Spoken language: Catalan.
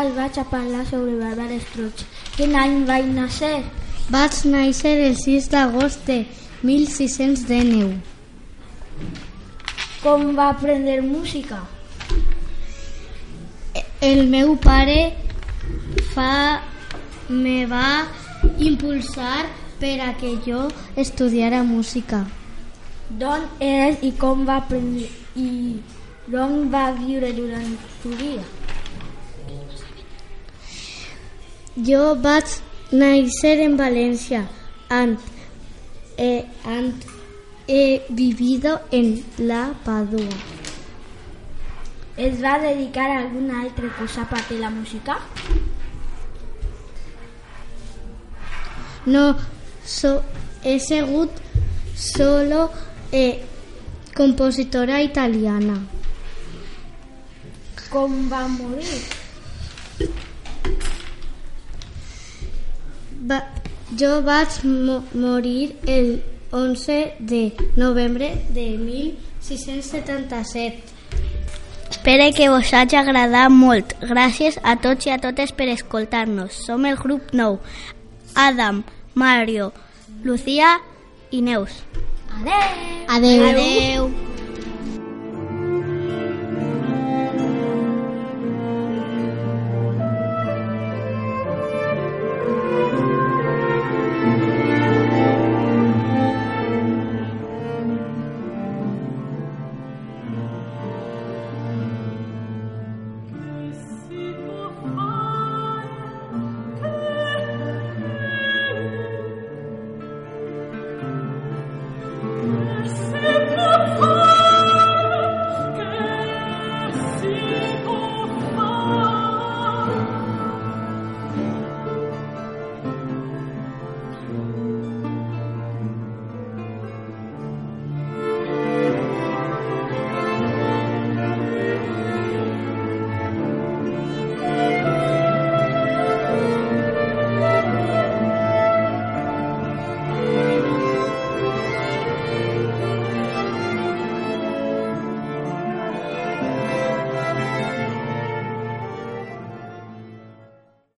Us vaig a parlar sobre Bàrbara Estruig. Quin any vaig néixer? Vaig néixer el 6 d'agost de 1619. Com va aprendre música? El meu pare fa, me va impulsar per a que jo estudiara música. D'on eres i com va aprendre i d'on va viure durant tu dia? Jo vaig néixer en València, and, eh, and he vivido en la Padua. Es va dedicar a alguna altra cosa a part de la música? No, so, he sigut solo eh, compositora italiana. Com va morir? Va, jo vaig mo morir el 11 de novembre de 1677. Espero que vos hagi agradat molt. Gràcies a tots i a totes per escoltar-nos. Som el grup nou. Adam, Mario, Lucía i Neus. Adeu! Adeu. Adeu.